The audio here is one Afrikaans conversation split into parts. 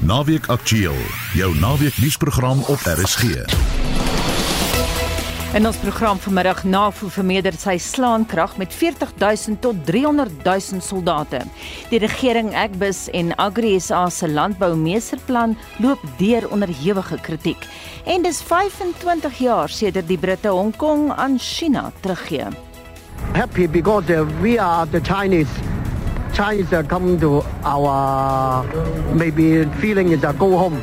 Naweek Aktueel, jou naweek nuusprogram op RSG. In ons program vanmiddag NAVO vermeerder sy slaankrag met 40000 tot 300000 soldate. Die regering Agbus en AgriSA se landboumeesterplan loop deur onder hewige kritiek. En dis 25 jaar sedert die Britte Hong Kong aan China teruggee. happy because uh, we are the Chinese. Chinese uh, come to our maybe feeling is a go home.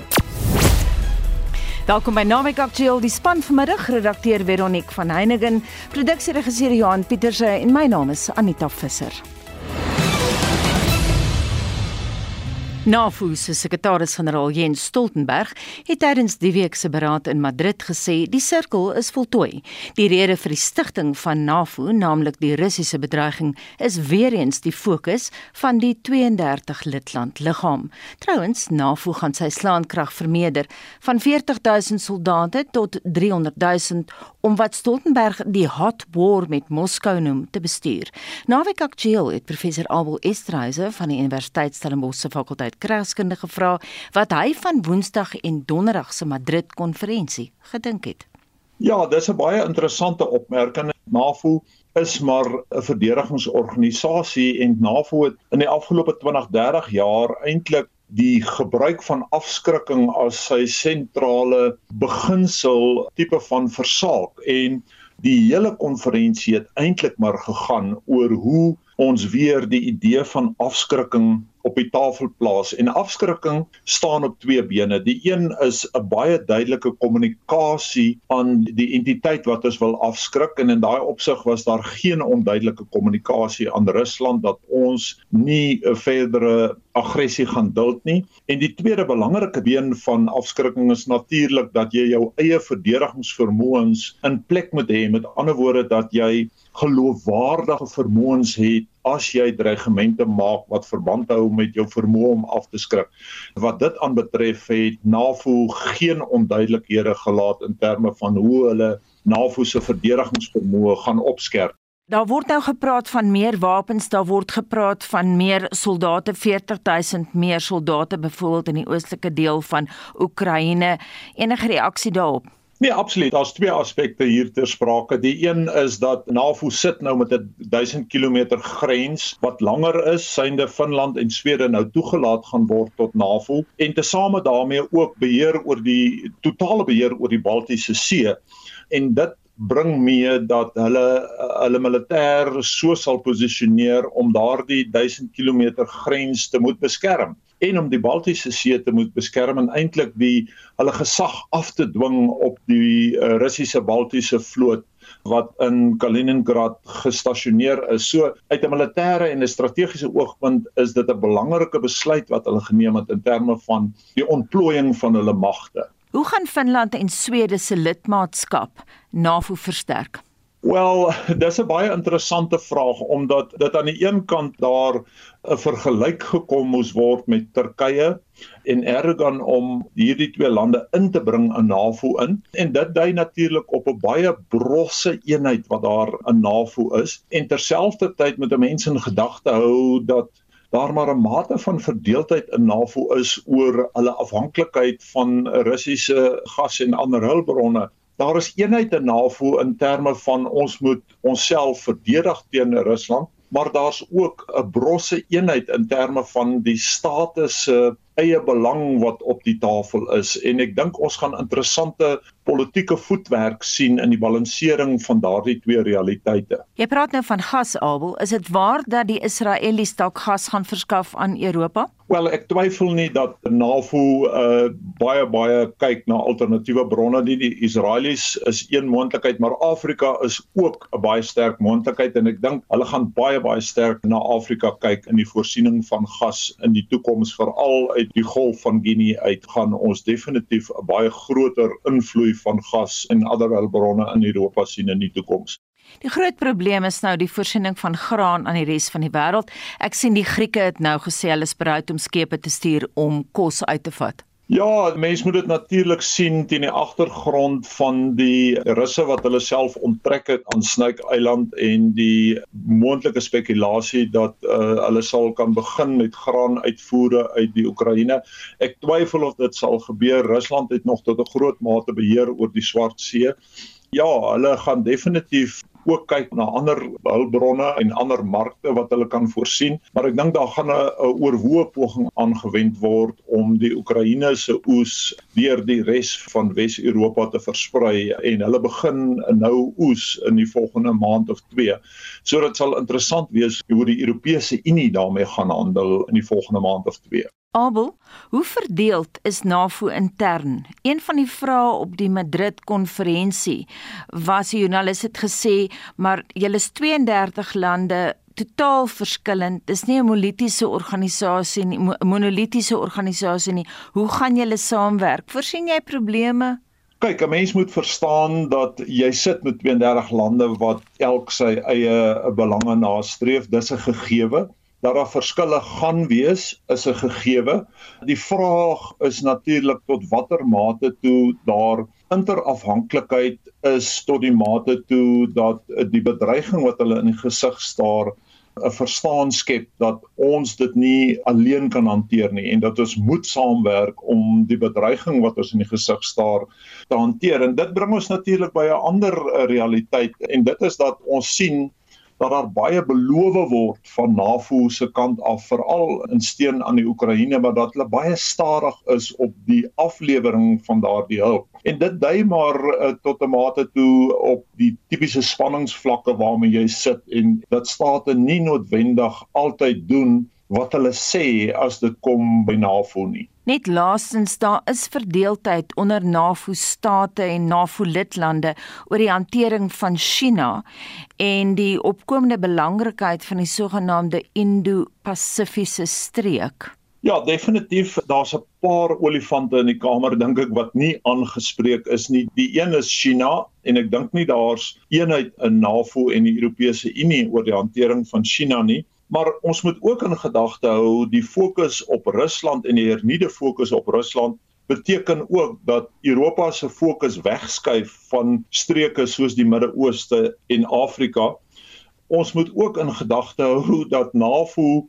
Welkom by Naweek Aktueel, die span vanmiddag, redakteur Veronique van Heiningen, produksieregisseur Johan Pieterse en my naam is Anita Visser. NAVO se sekretaris-generaal Jens Stoltenberg het tydens die week se beraad in Madrid gesê die sirkel is voltooi. Die rede vir die stigting van NAVO, naamlik die Russiese bedreiging, is weer eens die fokus van die 32 lidland liggaam. Trouwens, NAVO gaan sy slaankrag vermeerder van 40000 soldate tot 300000 om wat Stoltenberg die hot war met Moskou noem te bestuur. Naweek Aktueel het professor Abel Esterhuizen van die Universiteit Stellenbosch se fakulteit Kragskunde gevra wat hy van Woensdag en Donderdag se Madrid konferensie gedink het. Ja, dis 'n baie interessante opmerking. NAVO is maar 'n verdedigingsorganisasie en NAVO het in die afgelope 20, 30 jaar eintlik die gebruik van afskrikking as sy sentrale beginsel tipe van versaak en die hele konferensie het eintlik maar gegaan oor hoe ons weer die idee van afskrikking op die tafel plaas en afskrikking staan op twee bene. Die een is 'n baie duidelike kommunikasie aan die entiteit wat ons wil afskrik en in daai opsig was daar geen onduidelike kommunikasie aan Rusland dat ons nie 'n verdere aggressie gaan duld nie. En die tweede belangrike been van afskrikking is natuurlik dat jy jou eie verdedigingsvermoëns in plek moet hê. Met ander woorde dat jy geloofwaardige vermoëns het as jy dreigemente maak wat verband hou met jou vermoë om af te skrik. Wat dit aanbetref het NAVO geen onduidelikhede gelaat in terme van hoe hulle NAVO se verdedigingsvermoë gaan opskerp. Daar word nou gepraat van meer wapens, daar word gepraat van meer soldate, 40000 meer soldate byvoorbeeld in die oostelike deel van Oekraïne. Enige reaksie daarop? Nee, absoluut. Daar's twee aspekte hier ter sprake. Die een is dat NAVO sit nou met 'n 1000 km grens wat langer is, synde Finland en Swede nou toegelaat gaan word tot NAVO en tesame daarmee ook beheer oor die totale beheer oor die Baltiese See. En dit bring mee dat hulle hulle militêr so sal posisioneer om daardie 1000 km grens te moet beskerm en om die Baltiese See te moet beskerm en eintlik die hulle gesag af te dwing op die uh, Russiese Baltiese vloot wat in Kaliningrad gestasioneer is. So uit 'n militêre en 'n strategiese oogpunt is dit 'n belangrike besluit wat hulle geneem het in terme van die ontplooiing van hulle magte. Hoe gaan Finland en Swede se lidmaatskap NAVO versterk? Wel, dis 'n baie interessante vraag omdat dit aan die een kant daar 'n vergelyk gekom moes word met Turkye en Erdogan om hierdie twee lande in te bring in NAVO in en dit dui natuurlik op 'n baie brosse eenheid wat daar in NAVO is en terselfdertyd moet 'n mens in gedagte hou dat daar maar 'n mate van verdeeldheid in NAVO is oor hulle afhanklikheid van Russiese gas en ander hulpbronne. Daar is eenheid in NAVO in terme van ons moet onsself verdedig teen Rusland, maar daar's ook 'n brosse eenheid in terme van die status se eie belang wat op die tafel is en ek dink ons gaan interessante politieke voetwerk sien in die balansering van daardie twee realiteite. Jy praat nou van gasabel, is dit waar dat die Israelies dalk gas gaan verskaf aan Europa? Wel, ek twyfel nie dat NAVO uh baie baie kyk na alternatiewe bronne nie. Die Israelies is een moontlikheid, maar Afrika is ook 'n baie sterk moontlikheid en ek dink hulle gaan baie baie sterk na Afrika kyk in die voorsiening van gas in die toekoms veral uit die Golf van Guinea uit gaan ons definitief 'n baie groter invloed van gas en ander hulpbronne in Europa sien in die toekoms. Die groot probleem is nou die voorsiening van graan aan die res van die wêreld. Ek sien die Grieke het nou gesê hulle is bereid om skepe te stuur om kos uit te vat. Ja, mense moet dit natuurlik sien teen die agtergrond van die russe wat hulle self onttrek het aan Snyk Eiland en die moontlike spekulasie dat uh, hulle sal kan begin met graan uitvoere uit die Oekraïne. Ek twyfel of dit sal gebeur. Rusland het nog tot 'n groot mate beheer oor die Swart See. Ja, hulle gaan definitief ook kyk na ander hulpbronne en ander markte wat hulle kan voorsien, maar ek dink daar gaan 'n oorwoë poging aangewend word om die Oekraïne se oes deur die res van Wes-Europa te versprei en hulle begin nou oes in die volgende maand of 2. So dit sal interessant wees hoe die Europese Unie daarmee gaan handel in die volgende maand of 2. Abel, hoe verdeeld is NAVO intern? Een van die vrae op die Madrid konferensie was die joernalis het gesê, maar julle is 32 lande totaal verskillend. Dis nie 'n monolitiese organisasie nie, 'n monolitiese organisasie nie. Hoe gaan julle saamwerk? Voorsien jy probleme? Kyk, 'n mens moet verstaan dat jy sit met 32 lande wat elk sy eie belange nastreef. Dis 'n gegewe dat daar verskille gaan wees is 'n gegewe. Die vraag is natuurlik tot watter mate toe daar interafhanklikheid is tot die mate toe dat die bedreiging wat hulle in die gesig staar 'n verstaan skep dat ons dit nie alleen kan hanteer nie en dat ons moet saamwerk om die bedreiging wat ons in die gesig staar te hanteer. En dit bring ons natuurlik by 'n ander realiteit en dit is dat ons sien dat daar baie beloof word van NAVO se kant af veral in steun aan die Oekraïne maar dat hulle baie stadig is op die aflewering van daardie hulp. En dit dui maar uh, tot 'n mate toe op die tipiese spanningsvlakke waarmee jy sit en dat state nie noodwendig altyd doen wat hulle sê as dit kom by NAVO nie. Net laastens daar is verdeeldheid onder NAVO state en NAVO lidlande oor die hantering van China en die opkomende belangrikheid van die sogenaamde Indo-Pasifiese streek. Ja, definitief, daar's 'n paar olifante in die kamer dink ek wat nie aangespreek is nie. Die een is China en ek dink nie daar's eenheid in NAVO en die Europese Unie oor die hantering van China nie maar ons moet ook in gedagte hou die fokus op Rusland en die hernieude fokus op Rusland beteken ook dat Europa se fokus wegskuif van streke soos die Midde-Ooste en Afrika. Ons moet ook in gedagte hou dat NAVO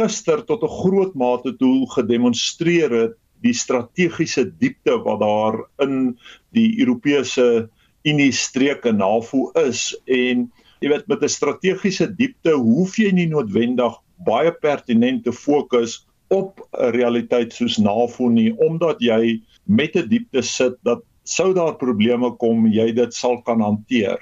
gister tot 'n groot mate toe gedemonstreer het die strategiese diepte wat daar in die Europese Unie streke NAVO is en jy weet met 'n strategiese diepte hoef jy nie noodwendig baie pertinent te fokus op 'n realiteit soos NAVO nie omdat jy met 'n diepte sit dat sou daar probleme kom jy dit sal kan hanteer.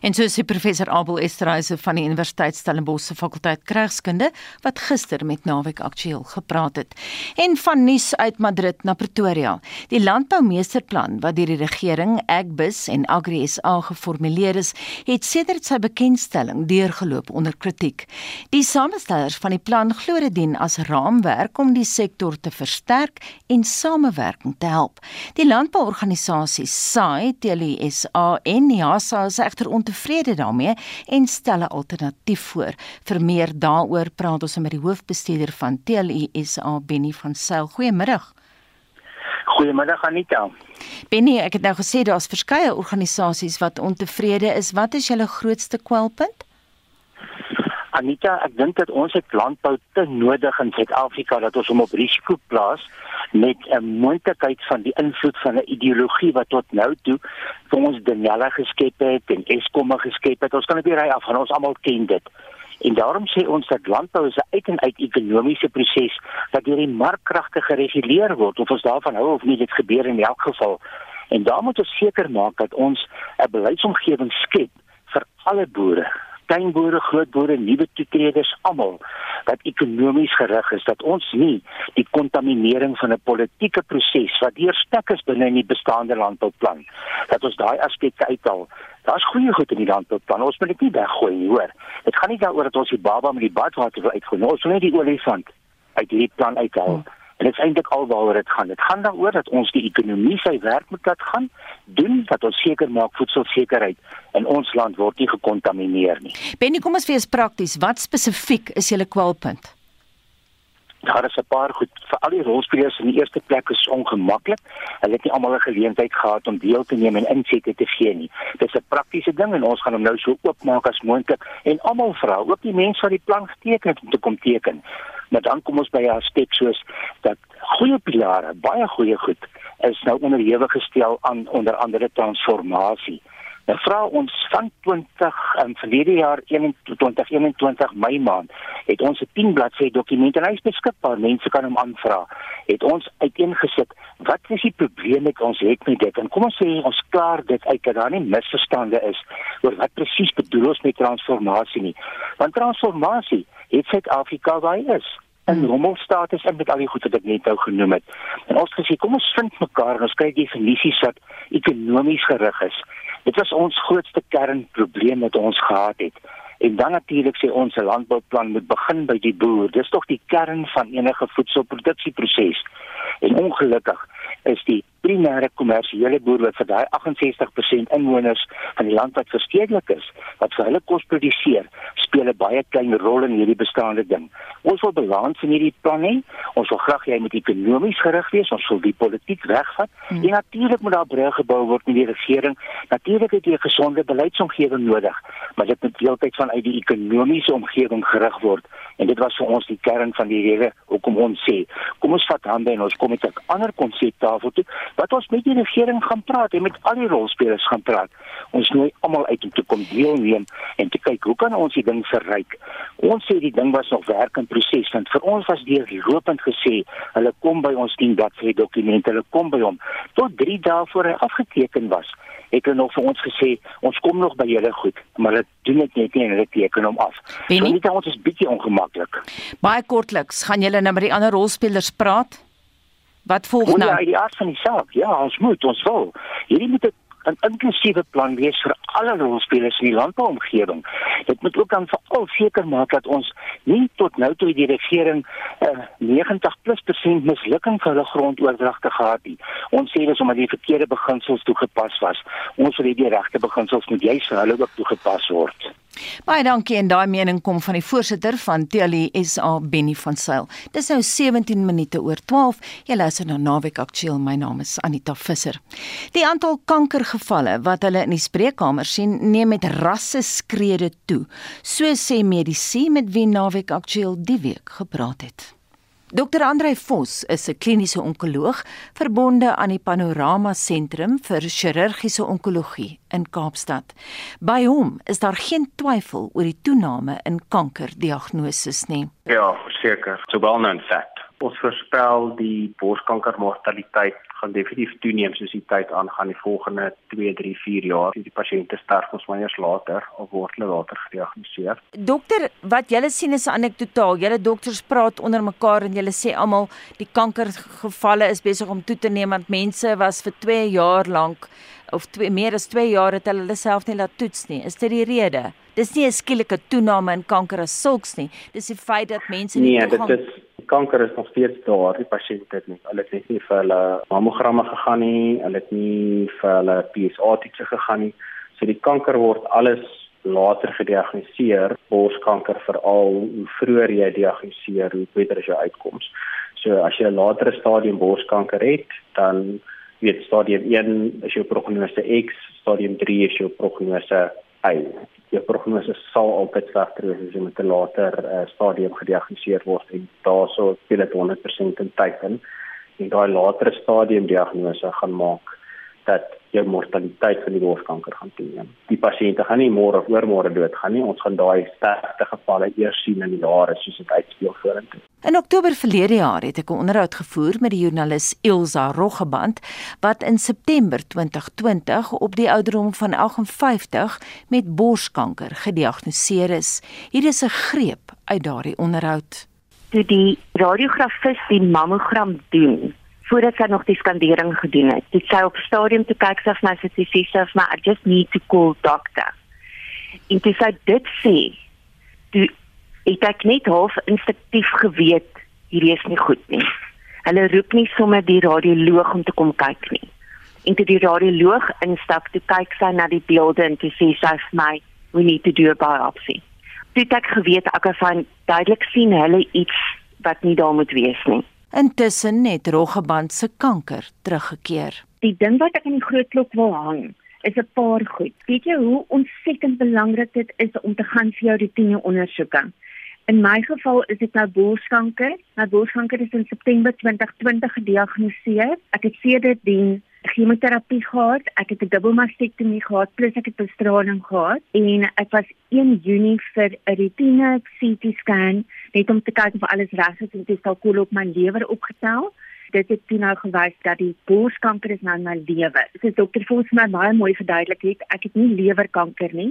En so sê professor Abel Esterhuise van die Universiteit Stellenbosch se fakulteit Krygskunde wat gister met Naweek Aktueel gepraat het. En van nuus uit Madrid na Pretoria. Die landboumeesterplan wat deur die regering Agbus en AgriSA geformuleer is, het sedert sy bekendstelling deurgeloop onder kritiek. Die samestellers van die plan glo dit dien as raamwerk om die sektor te versterk en samewerking te help. Die landbouorganisasies SAI, TLSA en NIASA is egter ontevrede daarmee en stel 'n alternatief voor. Vir meer daaroor praat ons met die hoofbestuurder van TLISA Benny van Sail. Goeiemiddag. Goeiemiddag Anita. Benny, ek het nou gesê daar's verskeie organisasies wat ontevrede is. Wat is julle grootste kwelpunt? Anita, ek dink dat ons het landbou te nodig in Suid-Afrika dat ons hom op risiko plaas met 'n moontlikheid van die invloed van 'n ideologie wat tot nou toe vir ons Daniela geskep het en Eskom geskep het. Ons kan dit nie ry af van ons almal ken dit. En daarom sê ons dat landbou is 'n uit en uit ekonomiese proses wat deur die markkragte gereguleer word. Of ons daarvan hou of nie, dit gebeur in elk geval. En daar moet ons seker maak dat ons 'n beleidsomgewing skep vir alle boere kleinboere, grootboere, nuwe toetreders almal wat ekonomies gerig is dat ons nie die kontaminering van 'n politieke proses wat deurstek is binne in die bestaande landbouplan dat ons daai aspekte uithaal. Daar's goeie goed in die landbouplan. Ons moet dit nie weggooi nie, hoor. Dit gaan nie daaroor dat ons die baba met die badwater wil uitgooi nie. Ons wil net die olifant uit hierdie plan uithaal. Hmm. En dit is eintlik alwaaroor dit gaan. Dit gaan daaroor dat ons die ekonomie sy werk moet laat gaan, doen dat ons seker maak voedselsekerheid in ons land word nie gekontamineer nie. Benny, kom ons wees prakties. Wat spesifiek is julle kwalpunt? Daar is 'n paar goed vir al die rolspelers in die eerste plek is ongemaklik. Hulle het nie almal 'n geleentheid gehad om deel te neem en insette te gee nie. Dis 'n praktiese ding en ons gaan hom nou so oopmaak as moontlik en almal vra, ook die mense wat die plan geteken het om te kom teken. Maar dan kom ons by 'n aspek soos dat goeie pilare, baie goeie goed is nou onderhewig gestel aan onder andere transformasie. Nou vra ons van 20 in um, verlede jaar 2021 Mei maand het ons 'n 10 bladsy dokument en hy is beskikbaar. Mense kan hom aanvra. Het ons uiteengesit wat is die probleem met ons het met dit? En kom ons sê ons klaar dit uit dat daar nie misverstande is oor wat presies bedoel ons met transformasie nie. Want transformasie het Suid-Afrika waar hy is in rommelstatus en met al die goed wat ek net nou genoem het. En ons gesê kom ons vind mekaar en ons kry definisies wat ekonomies gerig is. Dit was ons grootste kernprobleem wat ons gehad het. En dan natuurlik sê ons se landbouplan moet begin by die boer. Dis tog die kern van enige voedselproduksieproses. En ongelukkig is die primêre kommersiële boer wat vir daai 68% inwoners van die land wat verstedelik is, wat vir hulle kos produseer, speel 'n baie klein rol in hierdie bestaande ding. Ons wil balans in hierdie plan hê. Ons wil graag hy moet ekonomies gerig wees, ons wil die politiek wegvat. Hmm. En natuurlik moet daar brûe gebou word met die regering. Natuurlik het jy 'n gesonde beleidsomgewing nodig, maar dit moet deeltyd vanuit die ekonomiese omgewing gerig word. En dit was vir ons die kern van die rede hoekom ons sê, kom ons vat hande en ons kom met 'n ander konsep tafel toe wat ons met die regering gaan praat en met al die rolspelers gaan praat. Ons nooi almal uit om te kom deelneem en te kyk hoe kan ons die ding verryk. Ons sê die ding was nog werk in proses want vir ons was deur lopend gesê, hulle kom by ons dien dat vir die dokumente, hulle kom by hom tot 3 dae voor hy afgeteken was. Het nog vir ons gesê, ons kom nog by julle goed, maar dit doen dit net nie en hulle teken hom af. Dit so, is 'n bietjie ongemaklik. Baie kortliks, gaan julle nou met die ander rolspelers praat? Wat volg nou? Ja, die aard van die saak. Ja, ons moet, ons wil. Hierdie moet 'n inklusiewe plan wees vir alle rolspelers in die landbouomgewing. Dit moet ook dan veral seker maak dat ons nie tot nou toe die regering uh, 90+% mislukking vir hulle grondoordragte gehad het. Ons sê dis omdat die verkeerde beginsels toegepas was. Ons wil hê die regte beginsels moet juis vir hulle ook toegepas word. Baie dankie en daai mening kom van die voorsitter van TLI SA Benny van Sail. Dis nou 17 minute oor 12. Jy luister na Naweek Aktueel. My naam is Anita Visser. Die aantal kankergevalle wat hulle in die spreekkamer sien, neem met rasse skrede toe, so sê medisy met wie Naweek Aktueel die week gepraat het. Dr Andrei Vos is 'n kliniese onkoloog verbonde aan die Panorama Sentrum vir Chirurgiese Onkologie in Kaapstad. By hom is daar geen twyfel oor die toename in kankerdiagnose nie. Ja, seker. So well known fact. Ons voorspel die borskankermortaliteit gaan definitief toeneem soos die tyd aangaan die volgende 2, 3, 4 jaar. Die pasiënte sterf ons maar eers later of word hulle later gediagnoseer. Dokter, wat julle sien is anekdotaal. Julle dokters praat onder mekaar en julle sê almal die kankergevalle is besig om toe te neem want mense was vir 2 jaar lank of twee, meer as 2 jaar het hulle self nie laat toets nie. Is dit die rede? Dis nie 'n skielike toename in kanker as sulks nie. Dis die feit dat mense nie nee, toegang dit is kanker is nog steeds daar, die pasiënt het nie. Hulle het net nie vir hulle mammogramme gegaan nie, hulle het nie vir hulle PSA toetse gegaan nie. So die kanker word alles later gediagnoseer, borskanker veral hoe vroeër jy diagnoseer, hoe beter is jou uitkoms. So as jy 'n latere stadium borskanker het, dan weet stadium 1 is jou prognose X, stadium 3 is jou prognose Y jou prognose sal altyd slegter wees as jy met 'n later uh, stadium gediagnoseer word en daaroor speel dit 100% in tyd in en daai latere stadium diagnose gaan maak dat jou mortaliteit van die borskanker gaan toeneem. Die pasiënte gaan nie môre of oormôre doodgaan nie. Ons gaan daai sterkste gevalle eers sien in die jare soos dit uitspeel vorentoe. In Oktober verlede jaar het ek 'n onderhoud gevoer met die joernalis Ilsa Roggeband wat in September 2020 op die ouderdom van 58 met borskanker gediagnoseer is. Hier is 'n greep uit daardie onderhoud. Toe die radiografis die mammogram doen, voordat sy nog die skandering gedoen het. Dit sy op stadium toe kyk sy na sy sê sy sê I just need to call doctor. En toe sy dit sê, toe het ek net half instinktief geweet hierdie is nie goed nie. Hulle roep nie sommer die radioloog om te kom kyk nie. En toe die radioloog instap, toe kyk sy na die beelde en toe sê sy vir my, we need to do a biopsy. Toe ek geweet ek kan duidelik sien hulle iets wat nie daar moet wees nie. Intussen het Roggeband se kanker teruggekeer. Die ding wat ek aan die groot klok wil hang, is 'n paar goed. Weet jy hoe ontsettend belangrik dit is om te gaan vir jou roetine ondersoeke? In my geval is dit nou borskanker. My borskanker is in September 2020 gediagnoseer. Ek het sedertdien chemoterapie gehad, ek het 'n dubbelmastektomie gehad plus ek het bestraling gehad en ek was 1 Junie vir 'n routine CT scan net om te kyk of alles reg is en dit sal koel op my lewer opgetel. Dit het toe nou gewys dat die borskanker is nou in my lewer. Dis dokter Vols my baie mooi verduidelik het. Ek het nie lewerkanker nie.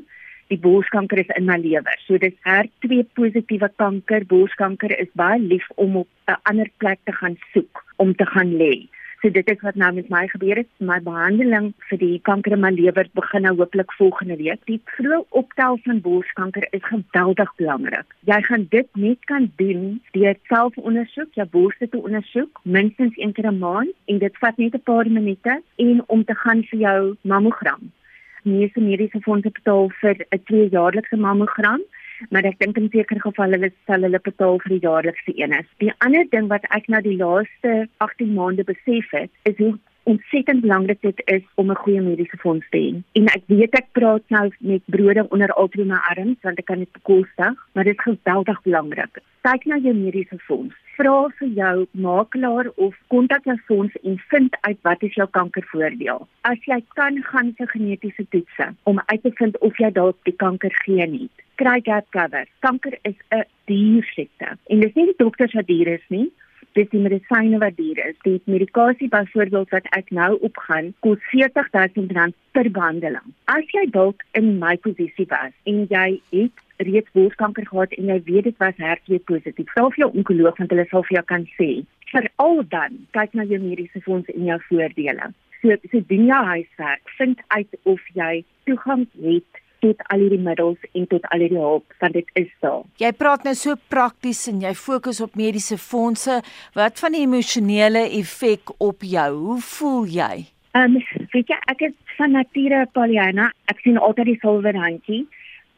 Die borskanker is in my lewer. So dis HER2 positiewe kanker. Borskanker is baie lief om op 'n ander plek te gaan soek om te gaan lê. So dit is wat nou met my gebeur het. My behandeling vir die kanker in my lewer begin nou hopelik volgende week. Die vroeë optel van borskanker is geweldig belangrik. Jy gaan dit net kan doen deur selfondersoek, jou borste te ondersoek minstens een keer 'n maand en dit vat net 'n paar minute en om te gaan vir jou mammogram. Meeste mediese fondse betaal vir 'n 2-jaarlikse mammogram maar ek dink in sekere gevalle hulle sal hulle betaal vir die jaarlikse een. Die ander ding wat ek nou die laaste 18 maande besef het, is hoe ontsettend belangrik dit is om 'n goeie mediese fonds te hê. En ek weet ek praat nou met brode onder altyd my arms want ek kan dit bekostig, maar dit is geweldig belangrik. Kyk na jou mediese fonds. Vra vir jou makelaar of kontak jou fonds en vind uit wat is jou kankervoordeel. As jy kan gaan vir genetiese toetse om uit te vind of jy dalk die kanker geen het kry gap cover. Kanker is 'n duur siekte. En dis nie die dokters wat duur is nie, dis die medisyne wat duur is. Die medikasie byvoorbeeld wat ek nou opgaan, kos R40000 per behandeling. As jy dalk in my posisie was en jy het reeds borskanker gehad en jy weet dit was HER2 positief, sal jou onkoloog want hulle sal vir jou kan sê, vir al dan kyk na jou mediese fonds en jou voordele. So so doen jou huiswerk, vind uit of jy toegang het tot al hierdie middels en tot al hierdie hulp want dit is daar. Jy praat nou so prakties en jy fokus op mediese fondse. Wat van die emosionele effek op jou? Hoe voel jy? Ehm um, weet jy ek is van nature Poliana. Ek sien altyd die silwer handjie.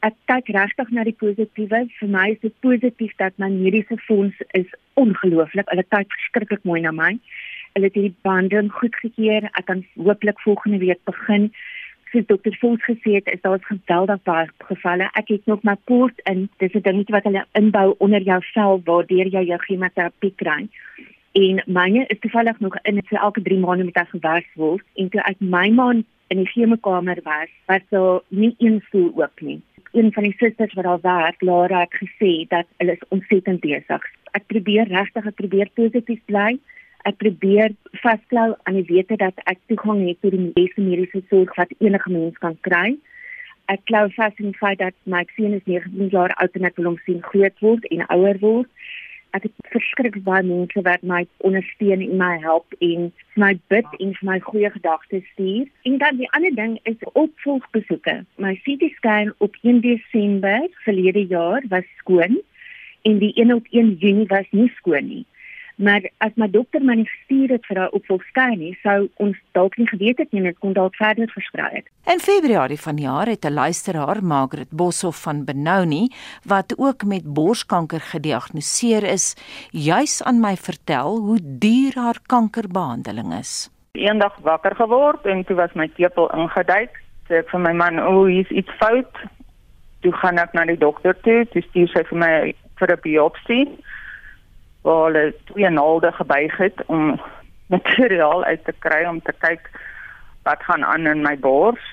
Ek kyk regtig na die positiewe. Vir my is dit positief dat my mediese fonds is ongelooflik. Hulle kyk verskriklik mooi na my. Hulle het hierdie behandeling goedgekeur. Ek kan hopelik volgende week begin soos dokter Vols gesê het, is daar geweldig baie gevalle. Ek het nog my poort in, dis 'n dingetjie wat hulle inbou onder jou vel waardeur jy jou chemoterapie kry. En myne is toevallig nog in so elke 3 maande moet ek gewas word en toe ek my maand in die chemokamer was, was so nie een stoel oop nie. Een van die susters wat daar werk, Lara het gesê dat hulle is ontsettend besig. Ek probeer regtig, ek probeer positief bly ek probeer vasklou aan die wete dat ek toegang het tot die beste mediese sorg wat enige mens kan kry. Ek klou vas in die feit dat my seun is 19 jaar oud en ek wil hom sien groot word en ouer word. Ek het verskriklik baie mense wat my ondersteun en my help en my bid en vir my goeie gedagtes stuur. En dan die ander ding is opvolgbesoeke. My CT scan op 1 Desember verlede jaar was skoon en die 1 op 1 Junie was nie skoon nie maar as my dokter my gestuur het vir daai opvolgskyn nie, sou ons dalk nie geweet het nie en dit kon dalk verder versprei het. In Februarie vanjaar het 'n luisteraar, Margaret Boshoff van Benoni, wat ook met borskanker gediagnoseer is, juis aan my vertel hoe duur haar kankerbehandeling is. Eendag wakker geword en toe was my tepel ingeduik. Sê ek vir my man, "O, oh, hier's iets fout." Toe gaan ek na die dokter toe, toe stuur sy vir my vir 'n biopsie waar hulle twee naalde gebuig het om materiaal uit te kry om te kyk wat gaan aan in my bors.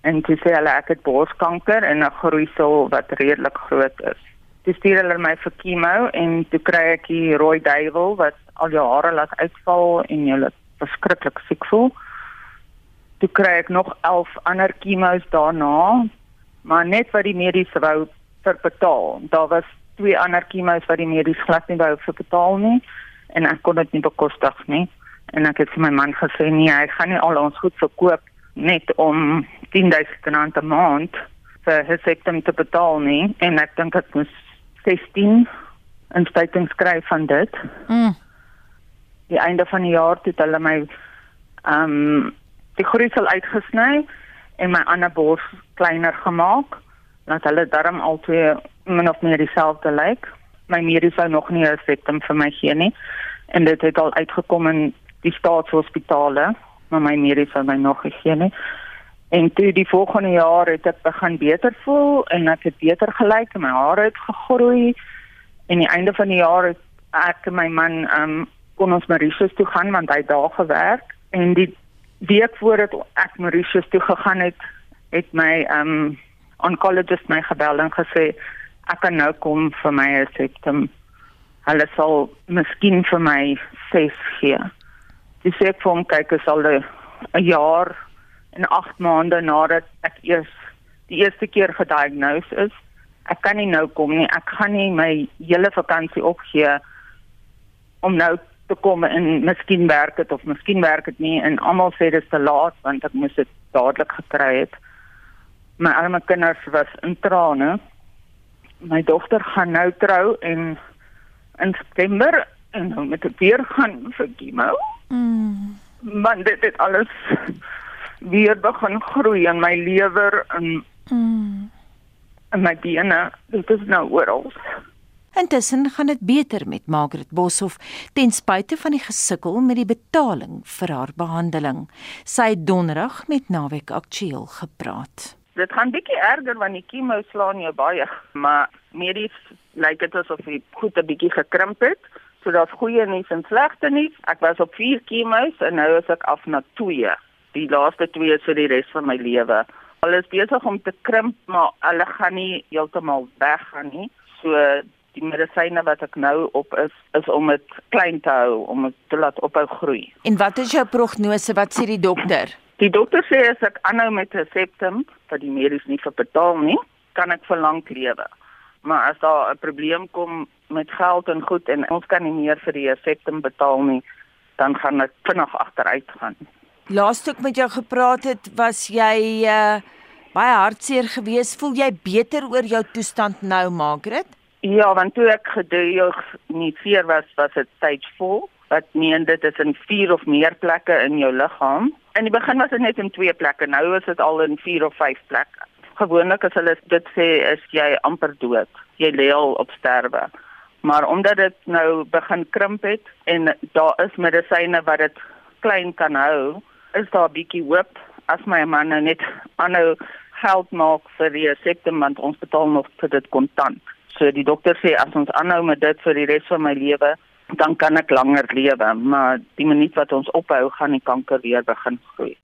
En toe sê hulle ek het borskanker en 'n groeisel wat redelik groot is. Toe stuur hulle my vir chemo en toe kry ek die rooi duiwel wat al jou hare laat uitval en jy laat verskriklik siek voel. Toe kry ek nog 11 ander chemo's daarna, maar net wat die mediese wou vir betaal. Daar was twee ander chemo's wat die medies glad nie wou vir betaal nie en ek kon dit nie bekostig nie en ek het vir my man gesê nee hy gaan nie al ons goed verkoop net om 10000 rand 'n maand vir sy sektem te betaal nie en ek dink dit moet 16 inspuitings kry van dit. Mm. Die einde van die jaar het hulle my ehm um, die groeisel uitgesny en my ander bors kleiner gemaak dat hulle darm al twee min of meer dieselfde lyk. my mediese sou nog nie 'n septum vir my gee nie. En dit het al uitgekom in die staatshospitale, maar my mediese sou my nog gegee nie. En toe die volgende jaar het ek begin beter voel en ek het beter gelyk en my hare het gegroei. En die einde van die jaar het ek en my man um kon ons Mauritius toe gaan want hy het daar gewerk en die week voordat ek Mauritius toe gegaan het, het my um oncologist my gebel en gesê ek kan nou kom vir my septum. Hulle sal miskien vir my ses gee. Dis ek vir hom kyk is al 'n jaar en 8 maande nadat ek eers die eerste keer gediagnoseer is. Ek kan nie nou kom nie. Ek gaan nie my hele vakansie opgee om nou te kom en miskien werk dit of miskien werk dit nie en almal sê dit is te laat want ek moes dit dadelik gekry het. My arme kinders was in trane. My dogter gaan nou trou en in September en nou met 'n weer gaan vir chemo. Mm. Man dit het alles weer begin groei in my lewer en mm. en my bene. Dit is nou oral. Intussen gaan dit beter met Margaret Boshoff ten spyte van die gesukkel met die betaling vir haar behandeling. Sy het donderdag met Naweek Aktueel gepraat. Dit gaan bietjie erger want die chemo slaan jou baie, maar medies lyk dit asof die goed 'n bietjie gekrimp het. So daar's goeie nuus en slegte nuus. Ek was op 4 chemo's en nou is ek af na 2. Die laaste 2 is vir die res van my lewe. Hulle is besig om te krimp, maar hulle gaan nie heeltemal weggaan nie. So die medisyne wat ek nou op is is om dit klein te hou om dit te laat ophou groei. En wat is jou prognose? Wat sê die dokter? Die dokter sê as ek aanhou met 'n septum wat die medies nie verbetaal nie, kan ek vir lank lewe. Maar as daar 'n probleem kom met geld en goed en ons kan nie meer vir die septum betaal nie, dan gaan ek vinnig agteruit gaan. Laaste ek met jou gepraat het, was jy uh baie hartseer geweest. Voel jy beter oor jou toestand nou, Margaret? Ja, want toe ek geduig nie vier was, was dit stage 4. Wat meen dit is in 4 of meer plekke in jou liggaam. In die begin was dit net in 2 plekke, nou is dit al in 4 of 5 plekke. Gewoonlik as hulle dit sê is jy amper dood. Jy lê al op sterwe. Maar omdat dit nou begin krimp het en daar is medisyne wat dit klein kan hou, is daar 'n bietjie hoop as my man nou net aanhou geld maak vir die septum want ons betaal nog vir dit kontant. So die dokter sê as ons aanhou met dit vir die res van my lewe, dan kan ek langer lewe, maar die minuut wat ons ophou, gaan die kanker weer begin groei.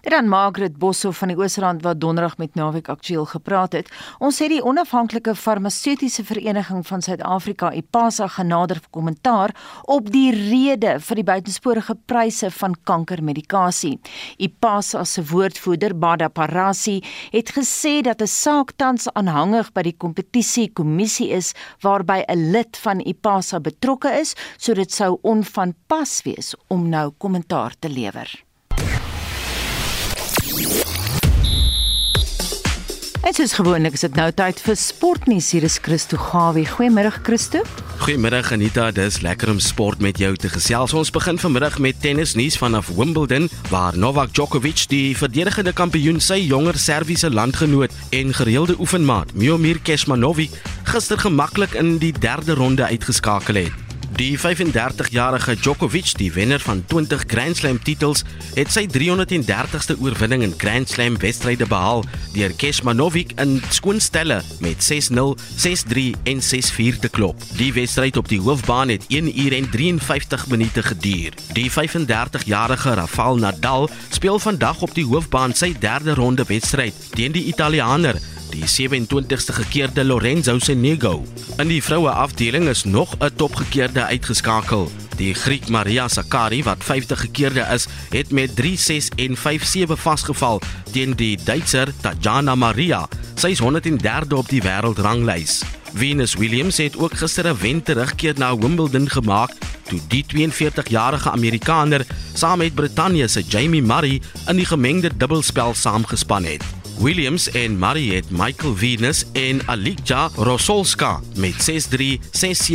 Dit aan Margaret Bosso van die Oosrand wat donderdag met Naweek Aktueel gepraat het. Ons het die onafhanklike farmaseutiese vereniging van Suid-Afrika, IPASA, genader vir kommentaar op die rede vir die buitensporige pryse van kankermedikasie. IPASA se woordvoerder, Bada Parasi, het gesê dat 'n saak tans aanhangig by die kompetisie kommissie is waarby 'n lid van IPASA betrokke is, so dit sou onvanpas wees om nou kommentaar te lewer. Dit is gewoonlik is dit nou tyd vir sportnuus hier is Christo Gawie. Goeiemôre Christo. Goeiemôre Anita, dis lekker om sport met jou te gesels. Ons begin vanmiddag met tennisnuus vanaf Wimbledon waar Novak Djokovic die verdedigende kampioen sy jonger Serviese landgenoot en gereelde oefenmaat Miomir Kecmanovic gister gemaklik in die derde ronde uitgeskakel het. Die 35-jarige Djokovic, die wenner van 20 Grand Slam titels, het sy 330ste oorwinning in Grand Slam wedstryde behaal deur Kecmanovic in skoonstelle met 6-0, 6-3 en 6-4 te klop. Die wedstryd op die hoofbaan het 1 uur en 53 minute geduur. Die 35-jarige Rafael Nadal speel vandag op die hoofbaan sy derde ronde wedstryd teen die Italiaaner die 27ste gekeerde Lorenzo Sonego. In die vroue afdeling is nog 'n topgekeerde uitgeskakel. Die Griek Maria Sakkari wat 50 gekeerde is, het met 3-6 en 5-7 vasgeval teen die Duitser Tatjana Maria. Sy is 103de op die wêreldranglys. Venus Williams het ook gister 'n wen terugkeer na Wimbledon gemaak toe die 42-jarige Amerikaner saam met Brittanje se Jamie Murray in die gemengde dubbelspel saamgespan het. Williams en het Michael Venus en Alija Rosolska met 6-3,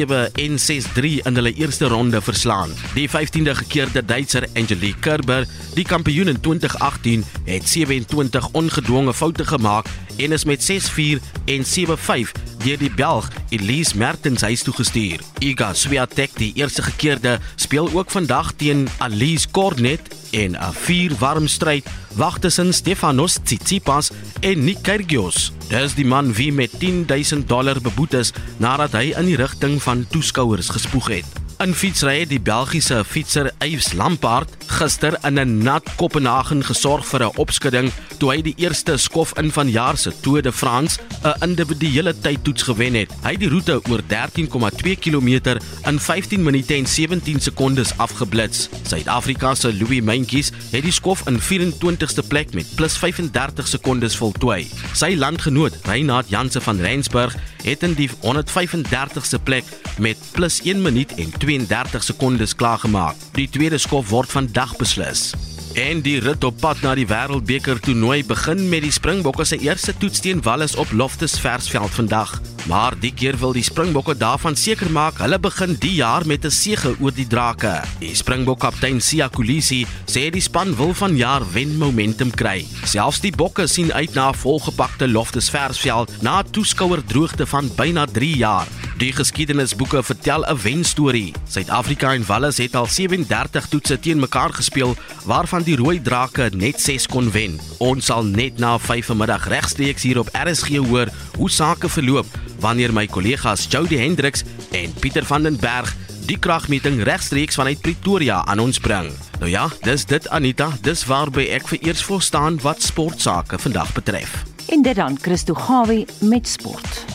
6-7 en 6-3 in hulle eerste ronde verslaan. Die 15de gekeerde Duitser Angelique Kerber, die kampioen in 2018, het 27 ongedwonge foute gemaak en is met 6-4 en 7-5 deur die Belg Elise Mertens huis toe gestuur. Iga Swiatek, die eerste gekeerde, speel ook vandag teen Alice Cornet en 'n vier warm stryd wag tussen Stefanos Tsitsipas en Nick Kyrgios. Dis die man wie met 10000 dollar beboet is nadat hy in die rigting van toeskouers gespoeg het. In fietsry het die Belgiese fietser Yves Lampaard gister in 'n nat Kopenhagen gesorg vir 'n opskudding toe hy die eerste skof in van jaar se Tour de France 'n individuele tydtoets gewen het. Hy het die roete oor 13,2 km in 15 minute en 17 sekondes afgeblits. Suid-Afrika se Louis Mentjes het die skof in 24ste plek met plus 35 sekondes voltooi. Sy landgenoot Reinhard Janse van Rensburg het in die 135ste plek met plus 1 minuut en 32 sekondes klaargemaak. Die tweede skof word vandag beslis. En die rit op pad na die Wêreldbeker toernooi begin met die Springbokke se eerste toets teen Wallis op Loftus Versveld vandag. Maar die keer wil die Springbokke daarvan seker maak hulle begin die jaar met 'n sege oor die Drake. Die Springbok kaptein Sia Kolisi sê die span wil vanjaar wen momentum kry. Selfs die Bokke sien uit na 'n volgepakte Loftus Versveld na 'n toeskouer droogte van byna 3 jaar. Die geskiedenisboeke vertel 'n wenstorie. Suid-Afrika en Wallis het al 37 toetse teen mekaar gespeel waarvan die Rooi Drake net 6 kon wen. Ons sal net na 5 vanmiddag regstreeks hier op RSG hoor hoe sake verloop wanneer my kollegas Jody Hendriks en Pieter van den Berg die kragmeting regstreeks vanuit Pretoria aan ons bring. Nou ja, dis dit Anita, dis waarby ek vir eers voor staan wat sportsake vandag betref. En dit dan Christo Gawie met sport.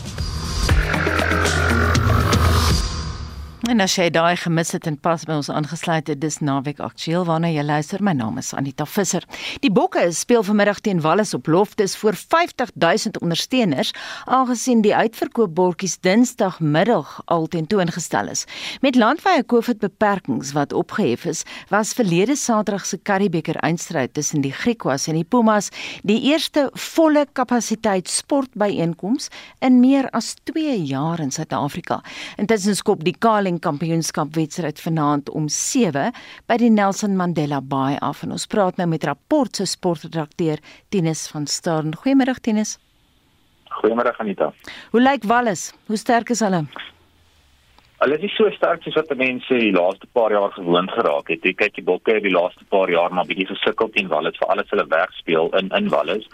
En as jy daai gemis het en pas by ons aangesluit het, dis naweek aktueel waarna jy luister. My naam is Anita Visser. Die Bokke speel vanmiddag teen Wallis op Loftus vir 50000 ondersteuners, aangesien die uitverkoopbordjies Dinsdagmiddag al tentoongestel is. Met landwyse COVID-beperkings wat opgehef is, was verlede Saterdag se Karibeker eindstryd tussen die Griquas en die Pumas die eerste volle kapasiteit sportbyeenkoms in meer as 2 jaar in Suid-Afrika. Intussen skop die Kaling kampioenskap wedstryd vanaand om 7 by die Nelson Mandela Bay af en ons praat nou met rapport se sportredakteur Tinus van Staden. Goeiemôre Tinus. Goeiemôre Anita. Hoe lyk Wallis? Hoe sterk is hulle? Hulle is so sterk soos wat mense die laaste paar jaar gewoond geraak het. Jy kyk die Bokke het die laaste paar jaar maar bietjie gesukkel teen Wallis vir alles hulle wegspeel in in Wallis.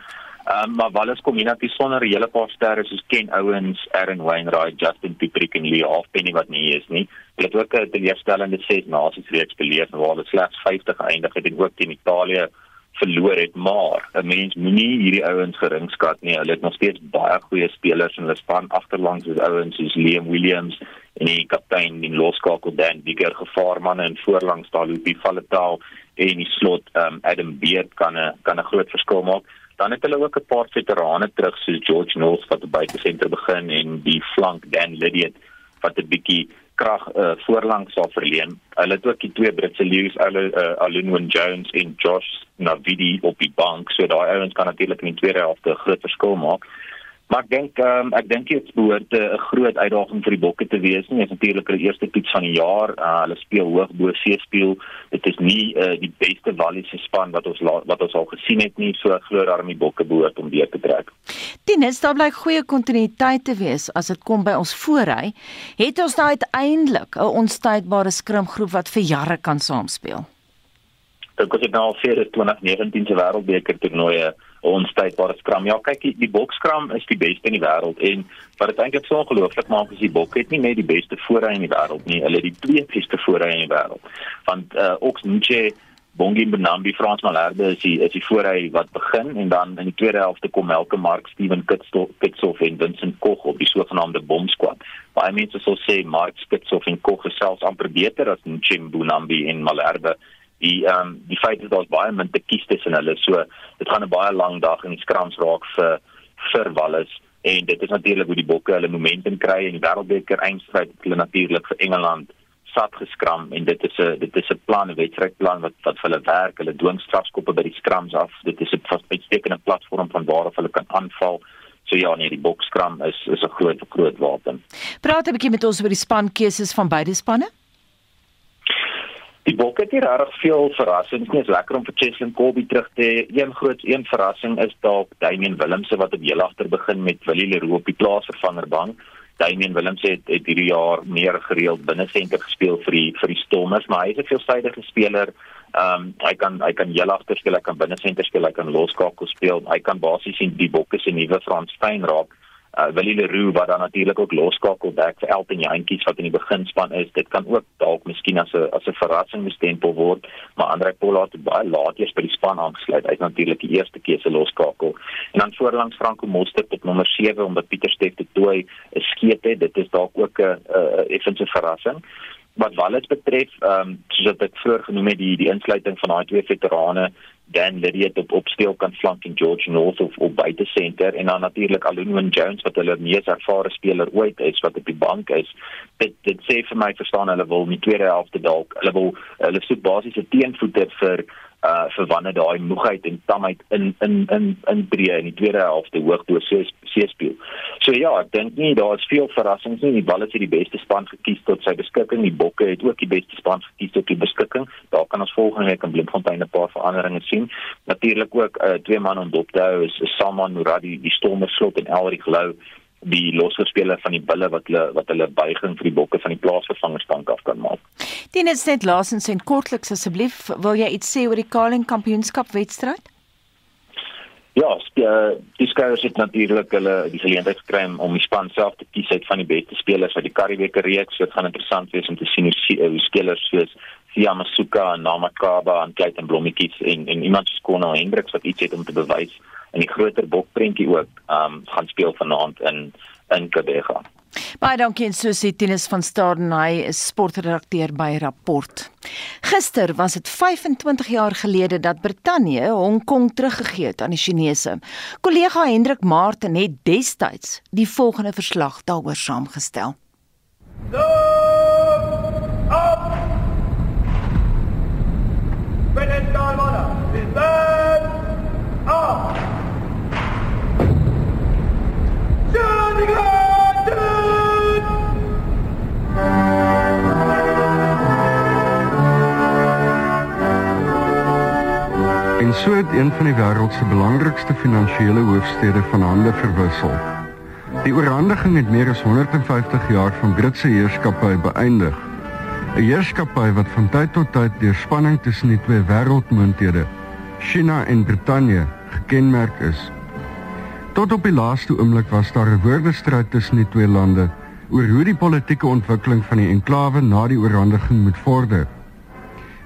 Um, maar Wallis kom hier natuurlik sonder hele paar sterre soos Ken Owens, Aaron Wainwright, Justin Pietrick en Lee Halfpenny wat nie is nie. Hulle het ook 'n teleurstellende ses nasies reeks beleef waar hulle slegs 50 geëindig het en ook teen Italië verloor het, maar 'n mens moenie hierdie ouens geringskat nie. Hulle het nog steeds baie goeie spelers in hulle span agterlangs soos ouens soos Liam Williams en die kaptein in loskakel Dan Bigger gevaarmanne en voorlangs daar loop die Valletau en die slot um, Adam Beard kan 'n kan 'n groot verskil maak dan het hulle ook 'n paar veterane terug soos George Knowles wat by die senter begin en die flank Dan Lydiot wat 'n bietjie krag uh, voorlangs sal verleen. Hulle het ook die twee Britse leeu's, hulle uh, Alunwan Jones en Josh Navidi op die bank, so daai ouens kan natuurlik in die tweede helfte 'n groot verskil maak. Maar ek dink um, ek dink dit behoort 'n groot uitdaging vir die Bokke te wees. Dit is natuurlik hulle eerste toets van die jaar. Uh, hulle speel hoog bo see speel. Dit is nie uh, die beste Walliese span wat ons wat ons al gesien het nie. So ek glo daarom die Bokke behoort om weer te trek. Tinus, daar blyk goeie kontinuïteit te wees as dit kom by ons voorry. Het ons nou uiteindelik 'n onstuitbare skrimgroep wat vir jare kan saamspeel? Ek het nou al vir die 2019 se wêreldbeker toernooie ons tydbare skram. Ja, kyk, die, die bokskram is die beste in die wêreld en wat dit eintlik so ongelooflik maak is die bok het nie net die beste voorry in die wêreld nie, hulle het die twee beste voorry in die wêreld. Want uh Ox Nche Bongi Benambi Frans Malherbe is die is die voorry wat begin en dan in die tweede helfte kom Melke Mark, Steven Kitsoff en Vincent Koch op die sogenaamde bomsquad. Baie mense sal sê Mark Kitsoff en Koch is selfs amper beter as Nche Benambi en Malherbe die ehm um, die feit dat daar's baie min te kies tussen hulle. So dit gaan 'n baie lang dag in die skrams raak vir vir Wallis en dit is natuurlik hoe die bokke hulle momentum kry in die wêreldbeker eindstryd hulle natuurlik vir Engeland sat geskram en dit is 'n dit is 'n plan 'n wedstrydplan wat wat vir hulle werk. Hulle dwing strafskoppe by die skrams af. Dit is 'n uitstekende platform van waar hulle kan aanval. So ja, nee, die bokskram is is 'n groot groot wapen. Praat 'n bietjie met ons oor die spankeuses van beide spanne. Die Bokke het hier regtig veel verrassings. Dit is lekker om vir Cheslin Colby terug te hê. Een groot een verrassing is dalk Damian Willemse wat op heel agter begin met Willie Leroux op die plaasvervangerbank. Damian Willemse het, het hierdie jaar meer gereeld binne senter gespeel vir die vir die Stormers, maar hy is 'n veelsidige speler. Ehm um, hy kan hy kan heel agter speel, hy kan binne senter speel, hy kan loskakel speel. Hy kan basies in die Bokke se nuwe Frans Steyn raak uh, Willie Leroux wat dan natuurlik ook loskakel back vir Elton Jantjies wat in die beginspan is. Dit kan ook dalk miskien as 'n as 'n verrassing bestempel word, maar Andre Pollard het baie laat eers by die span aangesluit. Hy is natuurlik die eerste keuse loskakel. En dan voorlangs Franco Mostert op nommer 7 omdat Pieter Steff te toe is skeep het. Dit is dalk ook 'n 'n effense verrassing wat Wallis betref, ehm um, soos ek vroeër genoem het, die die insluiting van daai twee veterane Dan Lydiate op op speelkant flank en George North of op buite senter en dan natuurlik Alunwin Jones wat hulle mees ervare speler ooit is wat op die bank is. Dit dit sê vir my verstaan hulle wil in die tweede helfte dalk hulle wil hulle soek basies 'n teenvoeter vir uh vir wanneer daai moegheid en tamheid in in in in breë in die tweede helfte hoogdoos se speel. So ja, ek dink nie daar is veel verrassings nie. Die Bulls het die beste span gekies tot sy beskikking. Die Bokke het ook die beste span gekies tot die beskikking. Daar kan ons volgende week in Bloemfontein 'n paar veranderinge sien. Natuurlik ook uh twee man om dop te hou is, Saman Muradi, die Stormers slot en Elrie Lou die losgespeler van die bulle wat hulle wat hulle buiging vir die bokke van die plaasvervangersbank af kan maak. Dennis net laasens en kortliks asseblief, wil jy iets sê oor die Kaling kampioenskap wedstryd? Ja, eh, die skouers het natuurlik hulle die geleentheid gekry om die span self te kies uit van die beste spelers uit die Karibeker reeks. Dit gaan interessant wees om te sien hoe spelers soos Sia Masuka en Namakaba en Clayton Blommetjies en en iemand soos Conor Hendricks wat iets het om te bewys in die groter bokprentjie ook um gaan speel vanaand in in Kabega. Baie dankie en Susie Tinus van Staden hy is sportredakteur by Rapport. Gister was dit 25 jaar gelede dat Brittanje Hong Kong teruggegee het aan die Chinese. Kollega Hendrik Martin het destyds die volgende verslag daaroor saamgestel. British En so het een van die wêreld se belangrikste finansiële hoofstede van hande verwissel. Die oorhandiging het meer as 150 jaar van Britse heerskappy beëindig. 'n Heerskappy wat van tyd tot tyd deur spanning tussen die twee wêreldmoondhede, China en Brittanje, gekenmerk is. Tot op die laaste oomblik was daar 'n woordestryd tussen die twee lande oor hoe die politieke ontwikkeling van die enklawe na die oorhandiging moet vorder.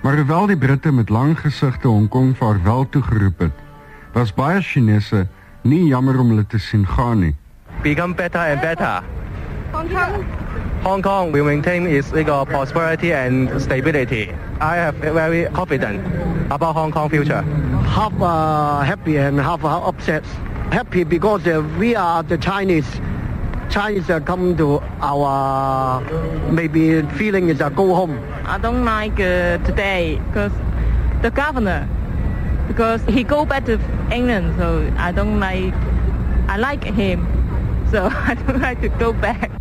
Maar hoewel die Britte met lang gesigte Hong Kong vaarwel toegeroep het, was baie Chinese nie jammer om hulle te sien gaan nie. Become better and better. Hong Kong Hong Kong will maintain its legal prosperity and stability. I have very confident about Hong Kong future. Half uh, happy and half upset happy because uh, we are the Chinese. Chinese uh, come to our maybe feeling is go home. I don't like uh, today because the governor because he go back to England, so I don't like. I like him, so I don't like to go back.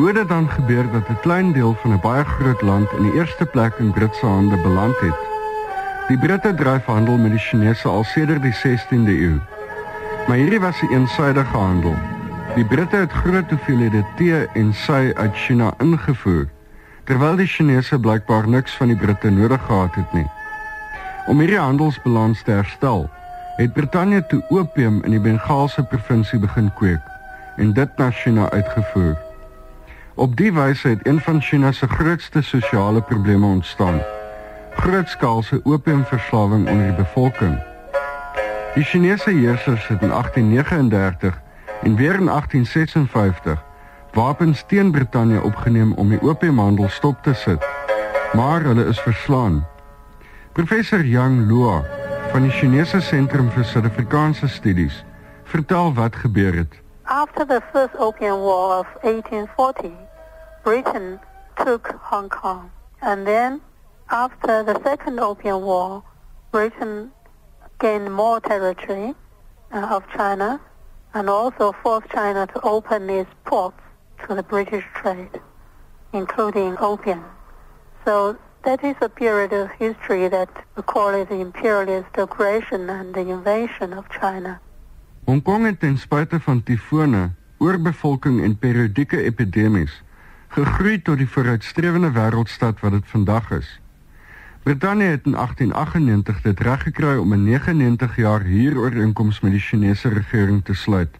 Hoe dit dan gebeur dat 'n klein deel van 'n baie groot land in die eerste plek in Britse hande beland het? Die Britte dryf handel met die Chinese al sedert die 16de eeu. Maar hierdie was 'n een eensaidige handel. Die Britte het groot hoeveelhede tee en sy uit China ingevoer, terwyl die Chinese blykbaar niks van die Britte nodig gehad het nie. Om hierdie handelsbalans te herstel, het Brittanje toe opium in die Bengaalse provinsie begin kweek en dit na China uitgevoer. Op die wyse het een van China se grootste sosiale probleme ontstaan. Grootskaalse opiumverslawing onder die bevolking. Die Chinese heersers het in 1839 en weer in 1856 wapens teen Brittanje opgeneem om die opiumhandel stop te sit. Maar hulle is verslaan. Professor Yang Luo van die Chinese Sentrum vir Suid-Afrikaanse Studies, vertel wat gebeur het. After the First Opium War of 1840, Britain took Hong Kong. And then after the Second Opium War, Britain gained more territory uh, of China and also forced China to open its ports to the British trade, including opium. So that is a period of history that we call it the imperialist aggression and the invasion of China. Hong Kong het ten spyte van tifone, oorbevolking en periodieke epidemies gegroei tot die vooruitstrewende wêreldstad wat dit vandag is. Brittanje het in 1898 dit reggekry om 'n 99 jaar huurooreenkoms met die Chinese regering te sluit.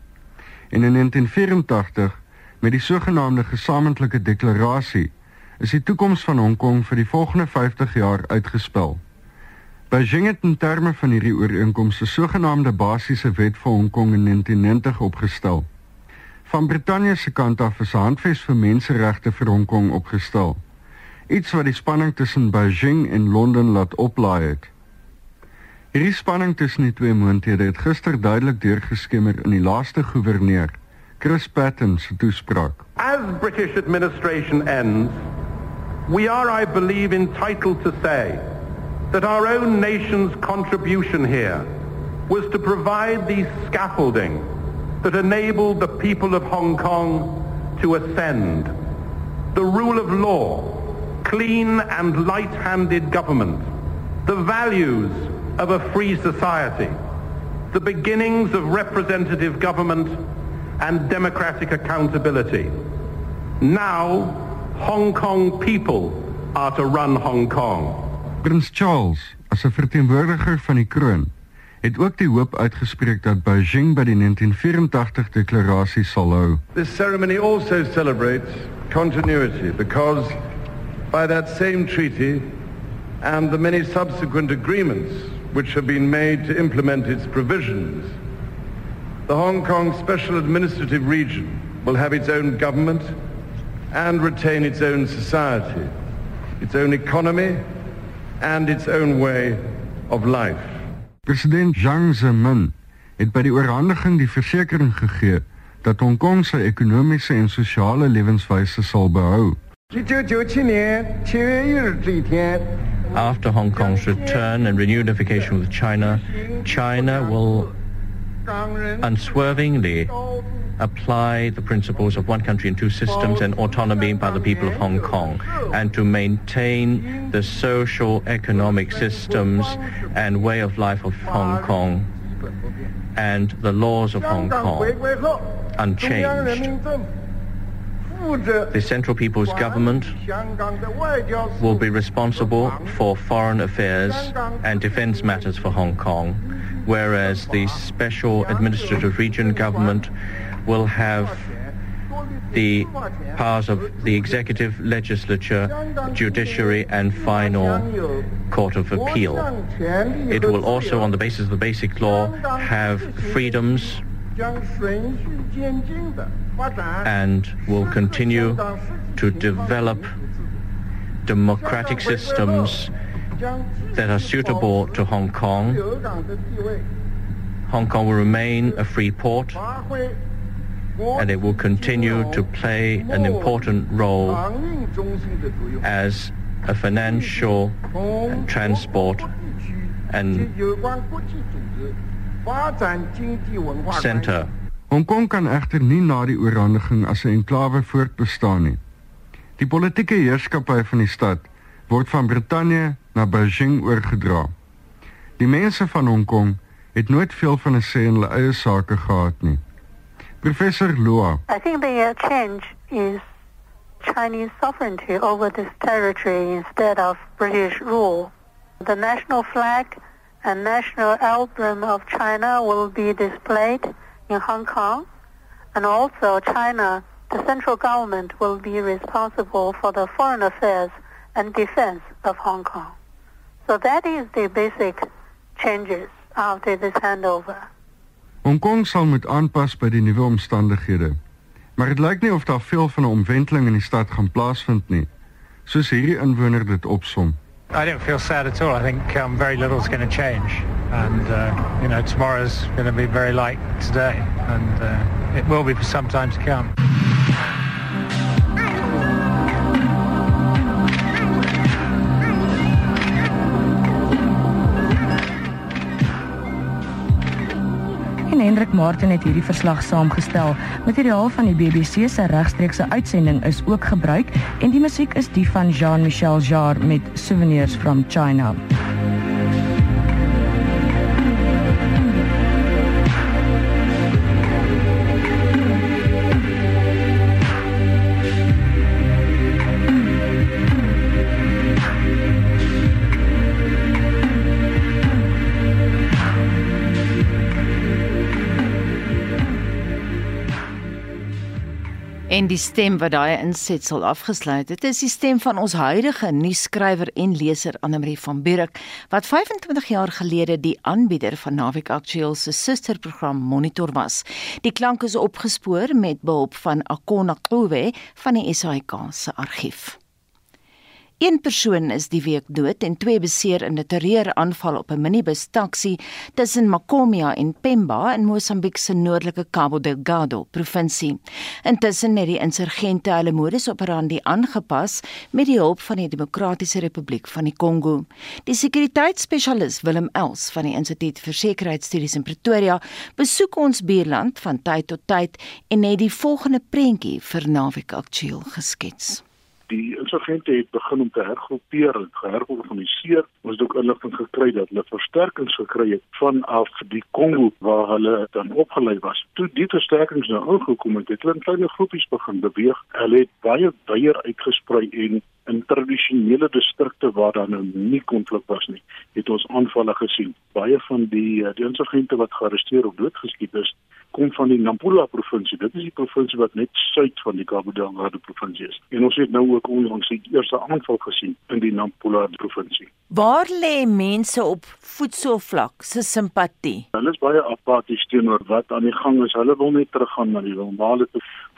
En in 1984 met die sogenaamde gesamentlike deklarasie is die toekoms van Hong Kong vir die volgende 50 jaar uitgespel. Beijing het in terme van hierdie ooreenkoms 'n sogenaamde basiese wet vir Hong Kong in 1990 opgestel. Van Brittanje se kant af is 'n handves vir menseregte vir Hong Kong opgestel. Iets wat die spanning tussen Beijing en Londen laat oplaai het. Hierdie spanning tussen die twee moondhede het gister duidelik deurgeskemer in die laaste goewerneur, Chris Patten se toespraak. As British administration ends, we are I believe entitled to say that our own nation's contribution here was to provide the scaffolding that enabled the people of Hong Kong to ascend. The rule of law, clean and light-handed government, the values of a free society, the beginnings of representative government and democratic accountability. Now, Hong Kong people are to run Hong Kong. Prins Charles, as 'n verteenwoordiger van die kroon, het ook die hoop uitgespreek dat Beijing by die 1984 deklarasie sal hou. This ceremony also celebrates continuity because by that same treaty and the many subsequent agreements which have been made to implement its provisions, the Hong Kong Special Administrative Region will have its own government and retain its own society, its own economy, and its own way of life. President Jiang Zemin het by die oorhandiging die versekering gegee dat Hong Kong se ekonomiese en sosiale lewenswyse sal behou. After Hong Kong's return and reunification with China, China will unswervingly apply the principles of one country and two systems and autonomy by the people of Hong Kong and to maintain the social economic systems and way of life of Hong Kong and the laws of Hong Kong unchanged. The Central People's Government will be responsible for foreign affairs and defense matters for Hong Kong, whereas the Special Administrative Region Government will have the powers of the executive, legislature, judiciary and final court of appeal. It will also, on the basis of the basic law, have freedoms and will continue to develop democratic systems that are suitable to Hong Kong. Hong Kong will remain a free port and it will continue to play an important role as a financial and transport and center. Hong Kong kan egter nie na die oorhandiging as 'n enklawe voortbestaan nie. Die politieke heerskappy van die stad word van Brittanje na Beijing oorgedra. Die mense van Hong Kong het nooit veel van 'n sê in hulle eie sake gehad nie. Professor Lua. I think the uh, change is Chinese sovereignty over this territory instead of British rule. The national flag and national emblem of China will be displayed in Hong Kong, and also China, the central government will be responsible for the foreign affairs and defense of Hong Kong. So that is the basic changes after this handover. Hong Kong sal moet aanpas by die nuwe omstandighede. Maar dit lyk nie of daar veel van 'n omwenteling in die stad gaan plaasvind nie, soos hierdie inwoner dit opsom. I don't feel sad at all. I think um, very little is going to change. And, uh, you know, tomorrow's going to be very like today. And uh, it will be for some time to come. En Hendrik Martin het hierdie verslag saamgestel. Materiaal van die BBC se regstreekse uitsending is ook gebruik en die musiek is die van Jean-Michel Jarre met Souvenirs from China. En die stem wat daai insetsel afgesluit het, is die stem van ons huidige nuusskrywer en leser Annelie van Buren wat 25 jaar gelede die aanbieder van Naweek Aktueel se susterprogram Monitor was. Die klank is opgespoor met behulp van Akona Klowe van die SAIK se argief. Een persoon is die week dood en twee beseer in 'n terreuraanval op 'n minibus taxi tussen Makomia en Pemba in Mosambiek se noordelike Cabo Delgado provinsie. Intussen het die insurgente hulle modus operandi aangepas met die hulp van die Demokratiese Republiek van die Kongo. Die sekuriteitsspesialis Willem Els van die Instituut vir Sekuriteitsstudies in Pretoria besoek ons buurland van tyd tot tyd en het die volgende prentjie vir Naweek Aktueel geskets die insurgente het begin om te hergroepeer en geherorganiseer. Ons het ook inligting gekry dat hulle versterkings gekry het vanaf die Kongo waar hulle dan opgelei was. Toe die versterkings nou aangekom het, het hulle in klein groepies begin beweeg. Hulle het baie weier uitgesprei en in tradisionele distrikte waar daar nou nie konflik was nie, het ons aanvalle gesien. Baie van die die insurgente wat gearresteer of doodgeskiet is, kom van die Nampula provinsie. Dit is die provinsie wat net suid van die Cabo Delgado provinsie is. En ons het nou ook onlangs die eerste aanval gesien in die Nampula provinsie. Waar lê mense op voedselvlak se simpatie? Hulle is baie apaties teenoor wat aan die gang is. Hulle wil net teruggaan na die normale.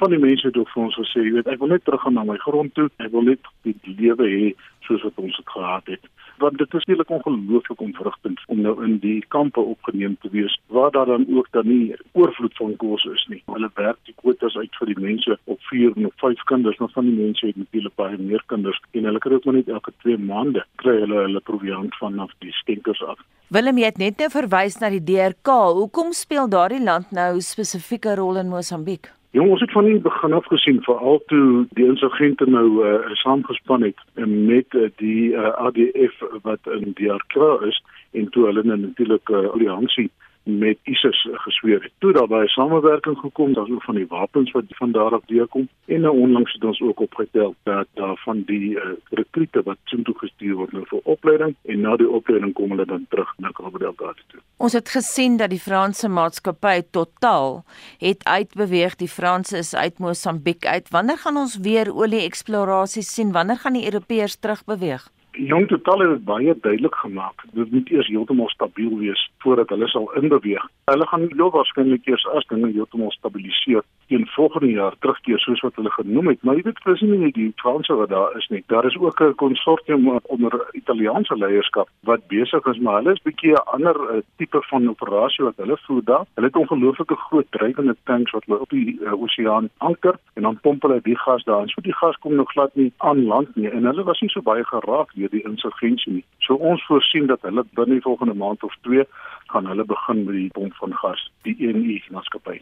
Van die mense het ook vir ons gesê, jy weet, ek wil net teruggaan na my grond toe. Ek wil net die lewe hê soos wat ons dit gehad het want dit is eintlik ongelooflik ontwrigtend om nou in die kampe opgeneem te wees waar daar dan ook dan nie oorvloed van kos is nie. Hulle werk die kwotas uit vir die mense op 4 of 5 kinders, maar van die mense het natuurlik baie meer kinders en hulle kry ook maar net elke 2 maande kry hulle hulle proviant vanaf die skenkers af. Willem het net nou verwys na die DRK. Hoekom speel daardie land nou spesifieke rol in Mosambiek? Jong, ons het van die begin af gesien veral toe die insurgente nou uh, saamgespan het met uh, die uh, eh, ADF wat in DRK is en toe hulle natuurlik 'n uh, alliansie met ISIS gesweer het. Toe daar baie samewerking gekom, daar's ook van die wapens wat van daar af deurkom en nou onlangs het ons ook opgetel dat daar van die uh, rekrute wat soontoe gestuur word nou vir opleiding en na die opleiding kom hulle dan terug na Cabo Delgado toe. Ons het gesien dat die Franse maatskappy Total het uitbeweeg. Die Franse is uit Mosambiek uit. Wanneer gaan ons weer olie eksplorasies sien? Wanneer gaan die Europeërs terugbeweeg? Jong Total het dit baie duidelik gemaak. Dit moet eers heeltemal stabiel wees voordat hulle sal inbeweeg. Hulle gaan heel waarskynlik eers as dinge heeltemal stabiliseer teen volgende jaar terugkeer soos wat hulle genoem het. Maar jy weet presies nie die Franse wat daar is nie. Daar is ook 'n konsortium onder Italiaanse leierskap wat besig is, maar hulle is bietjie 'n ander uh, tipe van operasie wat hulle voer daar. Hulle het ongelooflike groot drywende tanks wat hulle op die uh, oseaan anker en dan pomp hulle die gas daar. So die gas kom nog glad nie aan land nie en hulle was nie so baie geraak deur die insurgensie. So ons voorsien dat hulle binne die volgende maand of 2 gaan hulle begin met die pomp van gas, die ENI maatskappy.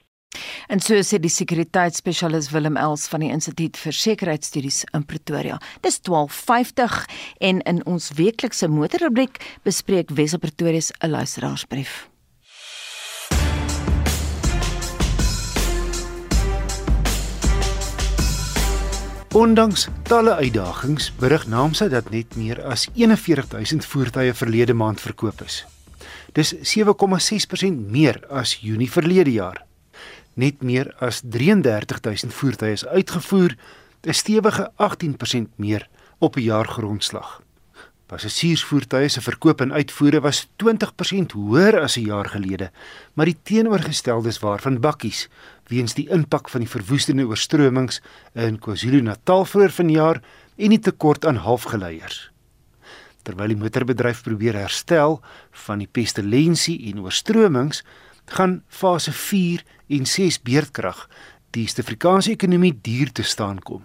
En so sê die sekuriteitsspesialis Willem Els van die Instituut vir Sekuriteitsstudies in Pretoria. Dis 12:50 en in ons weeklikse motorrubriek bespreek Wes Pretoria se luisteraarsbrief. Ondanks talle uitdagings, berig Naamsa dat net meer as 41000 voertuie verlede maand verkoop is. Dis 7,6% meer as Junie verlede jaar. Net meer as 33000 voertuie is uitgevoer, 'n stewige 18% meer op 'n jaargrondslag. Passasiersvoertuie se verkoop en uitvoere was 20% hoër as 'n jaar gelede, maar die teenoorgestelde is waar van bakkies weens die impak van die verwoestende oorstromings in KwaZulu-Natal vroeër vanjaar en die tekort aan halfgeleiers. Terwyl die motorbedryf probeer herstel van die pestilensie en oorstromings, gaan fase 4 en 6 beerdkrag die Suid-Afrikaanse ekonomie duur te staan kom.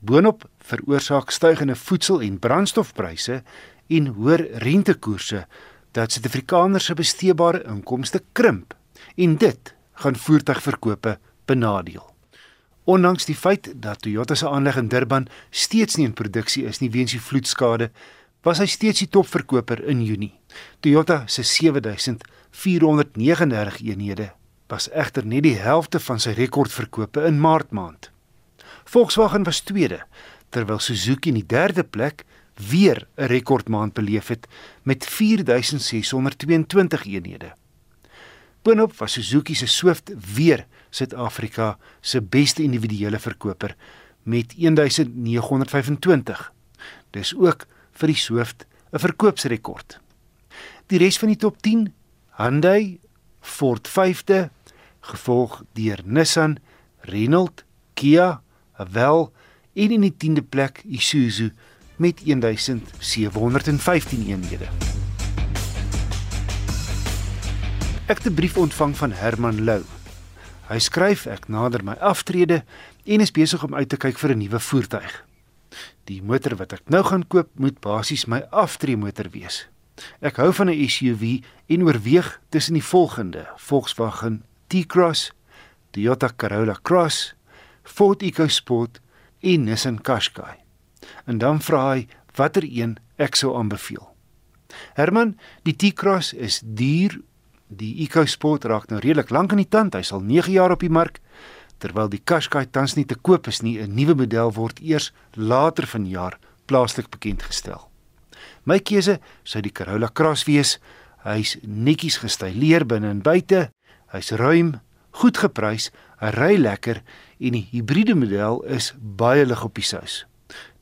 Boonop veroorsaak stygende voedsel- en brandstofpryse en hoër rentekoerse dat Suid-Afrikaners se besteedbare inkomste krimp en dit gaan voertuigverkope benadeel. Ondanks die feit dat Toyota se aanleg in Durban steeds nie in produksie is nie weens die vloedskade, was hy steeds die topverkoper in Junie. Toyota se 7439 eenhede was egter net die helfte van sy rekordverkope in Maart maand. Volkswagen was tweede, terwyl Suzuki in die derde plek weer 'n rekordmaand beleef het met 4622 eenhede. Boonop was Suzuki se Swift weer Suid-Afrika se beste individuele verkoper met 1925. Dis ook vir die Swift 'n verkoopsrekord. Die res van die top 10: Hyundai, Ford 5de, gevolg deur Nissan, Renault, Kia, Haval en in die 10de plek Isuzu met 1715 eenhede. Ek het 'n brief ontvang van Herman Lou. Hy skryf ek nader my aftrede en is besig om uit te kyk vir 'n nuwe voertuig. Die motor wat ek nou gaan koop, moet basies my aftreemotor wees. Ek hou van 'n SUV en oorweeg tussen die volgende: Volkswagen T-Cross, Toyota Corolla Cross, Ford EcoSport en Nissan Qashqai. En dan vra hy watter een ek sou aanbeveel. Herman, die T-Cross is duur. Die EcoSport raak nou redelik lank in die tand. Hy sal 9 jaar op die mark terwyl die Qashqai tans nie te koop is nie. 'n Nuwe model word eers later vanjaar plaaslik bekend gestel. My keuse sou die Corolla Cross wees. Hy's netjies gestyleer binne en buite. Hy's ruim, goed geprys, hy ry lekker en die hibriede model is baie lig op die sous.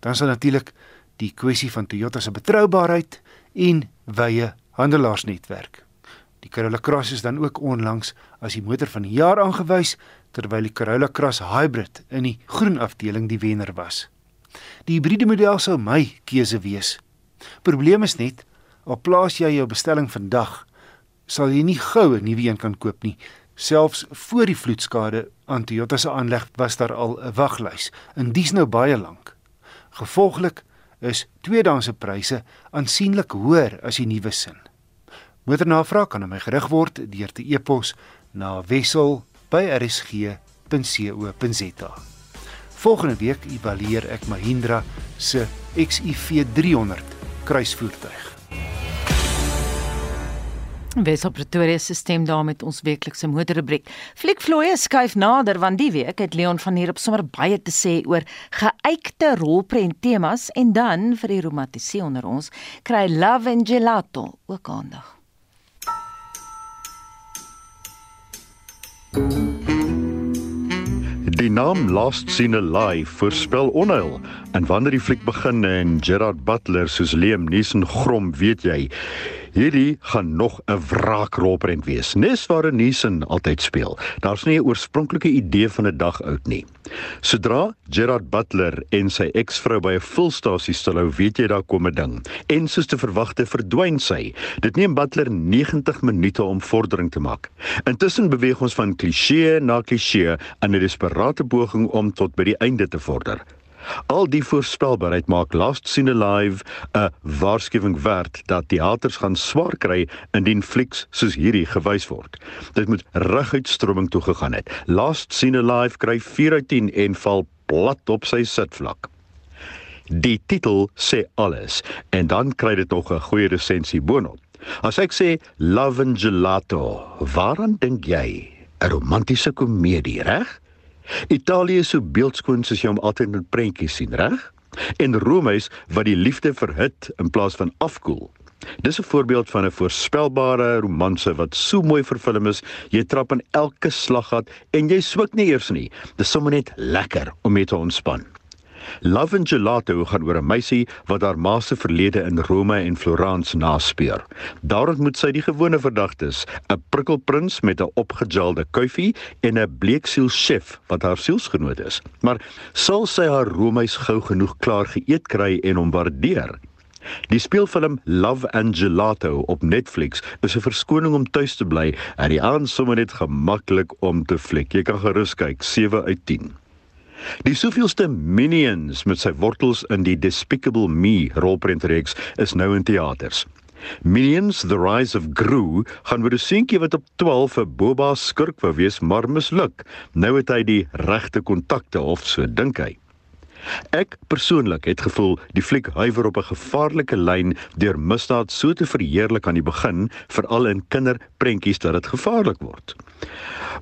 Dan is daar natuurlik die kwessie van Toyota se betroubaarheid en wye handelaarsnetwerk. Die Corolla Cross is dan ook onlangs as die motor van die jaar aangewys terwyl die Corolla Cross Hybrid in die groen afdeling die wenner was. Die hibriede model sou my keuse wees. Probleem is net, al plaas jy jou bestelling vandag, sal jy nie gou 'n nuwe een kan koop nie. Selfs voor die vloedskade aan Toyota se aanleg was daar al 'n waglys, en dis nou baie lank. Gevolglik is tweedehandse pryse aansienlik hoër as die nuwe sin. Motornavraag kan aan my gerig word deur te e-pos na wissel@rsg.co.za. Volgende week evalueer ek Mahindra se XUV 300 kruisvoertuig. Wesop Pretoria se stem daar met ons weeklikse motorrubriek. Fliekvloeie skuif nader want die week het Leon van hier op sommer baie te sê oor geëikte rolprent temas en dan vir die romantisie onder ons kry Love and Gelato ook aandag. Die naam Last Seen Alive voorspel onheil. En wanneer die fliek begin en Gerard Butler soos Liam Neeson grom, weet jy, Hierdie gaan nog 'n wraakrolprent wees, nes waar Neeson altyd speel. Daar's nie 'n oorspronklike idee van 'n dag oud nie. Sodra Gerard Butler en sy eksvrou by 'n fulstasie stilhou, weet jy daar kom 'n ding. En soos te verwagte verdwyn sy. Dit neem Butler 90 minute om vordering te maak. Intussen beweeg ons van kliseë na kliseë in 'n desperate poging om tot by die einde te vorder. Al die voorspelbaarheid maak Last Seen Alive 'n waarskuwing werd dat teaters gaan swaar kry indien flieks soos hierdie gewys word. Dit moet reguit stroming toe gegaan het. Last Seen Alive kry 4 uit 10 en val plat op sy sitvlak. Die titel sê alles en dan kry dit nog 'n goeie resensie boonop. As ek sê Love and Gelato, waaraan dink jy? 'n Romantiese komedie, reg? Italië is so beeldskoon soos jy hom altyd in prentjies sien, reg? En Rome is wat die liefde verhit in plaas van afkoel. Dis 'n voorbeeld van 'n voorspelbare romanse wat so mooi vervilm is, jy trap in elke slaggat en jy swik nie eers nie. Dis sommer net lekker om mee te ontspan. Love and Gelato gaan oor 'n meisie wat haar ma se verlede in Rome en Florence naspeur. Daar ontmoet sy die gewone verdagtes, 'n prikkelprins met 'n opgejalde kuifie en 'n bleeksiel chef wat haar sielsgenoot is. Maar sal sy haar Romeis gou genoeg klaar geëet kry en hom waardeer? Die speelfilm Love and Gelato op Netflix is 'n verskoning om tuis te bly en die aand sommer net gemaklik om te fliek. Jy kan gerus kyk 7 uit 10. Die soveelste Minions met sy wortels in die Despicable Me rolprentreeks is nou in teaters. Minions: The Rise of Gru gaan oor 'n seentjie wat op 12 'n boba skurk wou wees, maar misluk. Nou het hy die regte kontakte of so dink hy. Ek persoonlik het gevoel die fliek huiwer op 'n gevaarlike lyn deur misdaad so te verheerlik aan die begin, veral in kinderprentjies dat dit gevaarlik word.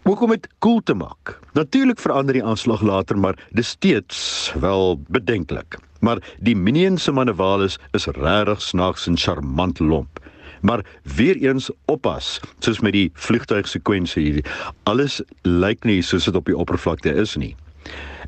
Ook om dit cool te maak. Natuurlik verander die aanslag later, maar dis steeds wel bedenklik. Maar die Minions se manewales is regtig snaaks en charmant lomp. Maar weer eens oppas, soos met die vliegtuigsekwensie hier. Alles lyk nie soos dit op die oppervlakte is nie.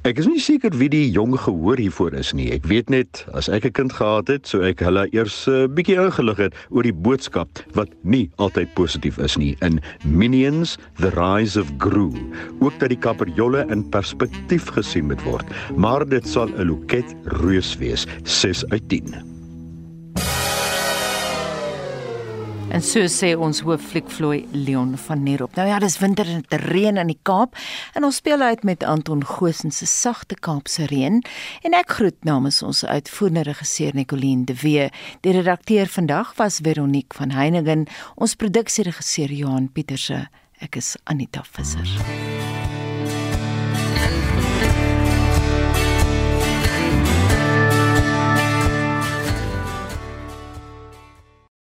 Ek is nie seker wie die jong gehoor hiervoor is nie. Ek weet net as ek 'n kind gehad het, sou ek hulle eers 'n uh, bietjie ingelig het oor die boodskap wat nie altyd positief is nie in Minions: The Rise of Gru. Ook dat die kaperjolle in perspektief gesien moet word, maar dit sal 'n loket reus wees, 6 uit 10. En so sê ons hooffliekvloei Leon van Nierop. Nou ja, dis winter en dit reën in die Kaap en ons speel uit met Anton Goosen se sagte Kaapse reën en ek groet namens ons uitvoerende regisseur Nicoline de Wee. Die redakteur vandag was Veronique van Heiningen, ons produksieregisseur Johan Pieterse. Ek is Anita Visser. Mm -hmm.